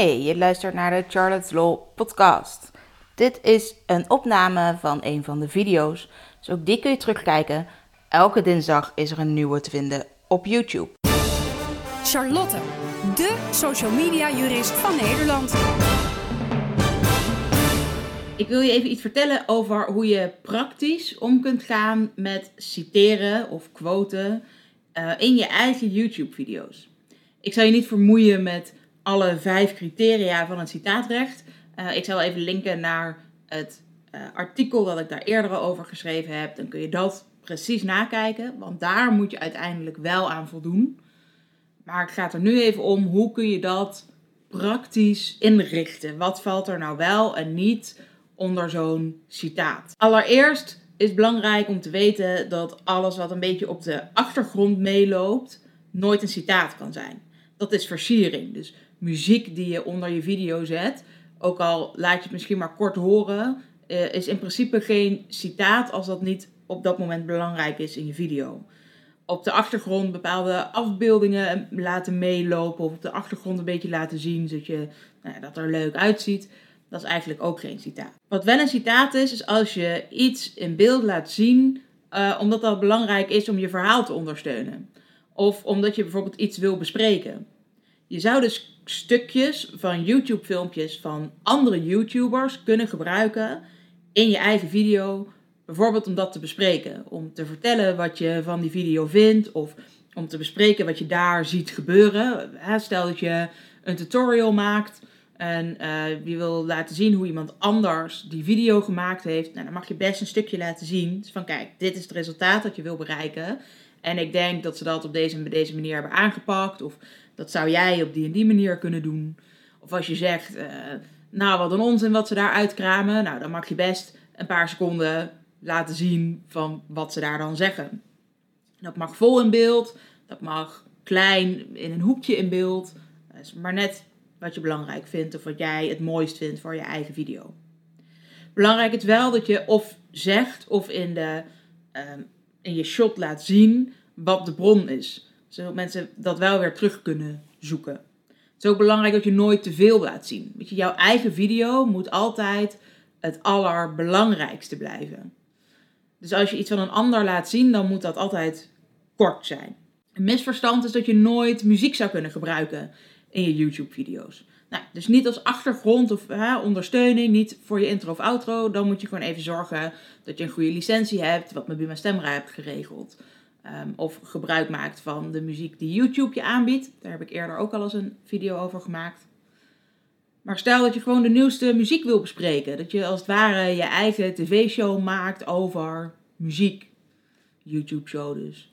Hey, je luistert naar de Charlotte's Law podcast. Dit is een opname van een van de video's, dus ook die kun je terugkijken. Elke dinsdag is er een nieuwe te vinden op YouTube. Charlotte, de social media jurist van Nederland. Ik wil je even iets vertellen over hoe je praktisch om kunt gaan met citeren of quoten eh, in je eigen YouTube-video's. Ik zal je niet vermoeien met alle vijf criteria van het citaatrecht. Uh, ik zal even linken naar het uh, artikel dat ik daar eerder over geschreven heb. Dan kun je dat precies nakijken, want daar moet je uiteindelijk wel aan voldoen. Maar het gaat er nu even om hoe kun je dat praktisch inrichten. Wat valt er nou wel en niet onder zo'n citaat? Allereerst is belangrijk om te weten dat alles wat een beetje op de achtergrond meeloopt, nooit een citaat kan zijn. Dat is versiering. Dus muziek die je onder je video zet, ook al laat je het misschien maar kort horen, uh, is in principe geen citaat als dat niet op dat moment belangrijk is in je video. Op de achtergrond bepaalde afbeeldingen laten meelopen of op de achtergrond een beetje laten zien zodat je, nou, dat er leuk uitziet. Dat is eigenlijk ook geen citaat. Wat wel een citaat is, is als je iets in beeld laat zien, uh, omdat dat belangrijk is om je verhaal te ondersteunen. Of omdat je bijvoorbeeld iets wil bespreken. Je zou dus stukjes van YouTube-filmpjes van andere YouTubers kunnen gebruiken in je eigen video. Bijvoorbeeld om dat te bespreken. Om te vertellen wat je van die video vindt. Of om te bespreken wat je daar ziet gebeuren. Stel dat je een tutorial maakt en uh, je wil laten zien hoe iemand anders die video gemaakt heeft. Nou, dan mag je best een stukje laten zien. Dus van kijk, dit is het resultaat dat je wil bereiken. En ik denk dat ze dat op deze, deze manier hebben aangepakt. Of dat zou jij op die en die manier kunnen doen. Of als je zegt, uh, nou wat een onzin wat ze daar uitkramen. Nou, dan mag je best een paar seconden laten zien van wat ze daar dan zeggen. Dat mag vol in beeld. Dat mag klein in een hoekje in beeld. Maar net wat je belangrijk vindt of wat jij het mooist vindt voor je eigen video. Belangrijk is wel dat je of zegt of in, de, um, in je shot laat zien wat de bron is. Zodat mensen dat wel weer terug kunnen zoeken. Het is ook belangrijk dat je nooit te veel laat zien. Weet je, jouw eigen video moet altijd het allerbelangrijkste blijven. Dus als je iets van een ander laat zien, dan moet dat altijd kort zijn. Een misverstand is dat je nooit muziek zou kunnen gebruiken in je YouTube-video's. Nou, dus niet als achtergrond of hè, ondersteuning, niet voor je intro of outro. Dan moet je gewoon even zorgen dat je een goede licentie hebt, wat met Buma Stemra hebt geregeld. Um, of gebruik maakt van de muziek die YouTube je aanbiedt. Daar heb ik eerder ook al eens een video over gemaakt. Maar stel dat je gewoon de nieuwste muziek wil bespreken. Dat je als het ware je eigen tv-show maakt over muziek. YouTube-show dus.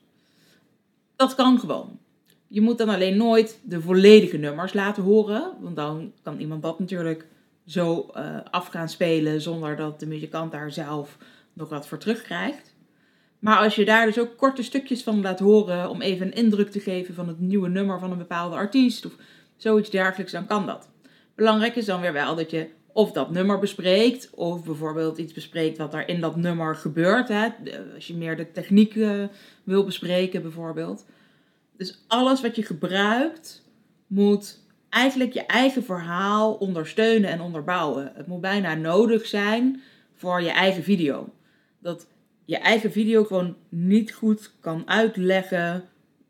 Dat kan gewoon. Je moet dan alleen nooit de volledige nummers laten horen. Want dan kan iemand dat natuurlijk zo uh, af gaan spelen zonder dat de muzikant daar zelf nog wat voor terugkrijgt. Maar als je daar dus ook korte stukjes van laat horen om even een indruk te geven van het nieuwe nummer van een bepaalde artiest of zoiets dergelijks, dan kan dat. Belangrijk is dan weer wel dat je of dat nummer bespreekt, of bijvoorbeeld iets bespreekt wat er in dat nummer gebeurt. Hè? Als je meer de techniek uh, wil bespreken, bijvoorbeeld. Dus alles wat je gebruikt moet eigenlijk je eigen verhaal ondersteunen en onderbouwen. Het moet bijna nodig zijn voor je eigen video. Dat je eigen video gewoon niet goed kan uitleggen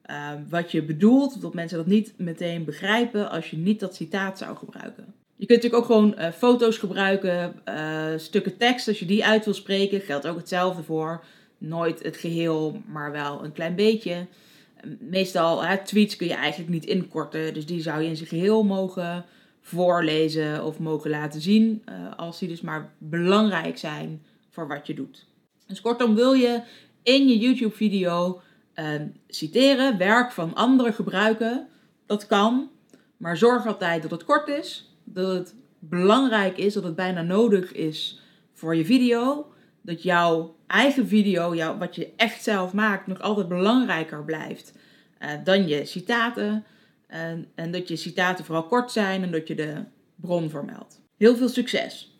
uh, wat je bedoelt. Dat mensen dat niet meteen begrijpen als je niet dat citaat zou gebruiken. Je kunt natuurlijk ook gewoon uh, foto's gebruiken, uh, stukken tekst als je die uit wil spreken. Geldt ook hetzelfde voor. Nooit het geheel, maar wel een klein beetje. Meestal, tweets kun je eigenlijk niet inkorten. Dus die zou je in zijn geheel mogen voorlezen of mogen laten zien. als die dus maar belangrijk zijn voor wat je doet. Dus kortom, wil je in je YouTube-video uh, citeren, werk van anderen gebruiken, dat kan. Maar zorg altijd dat het kort is, dat het belangrijk is, dat het bijna nodig is voor je video dat jouw eigen video, jouw, wat je echt zelf maakt, nog altijd belangrijker blijft eh, dan je citaten. En, en dat je citaten vooral kort zijn en dat je de bron vermeldt. Heel veel succes!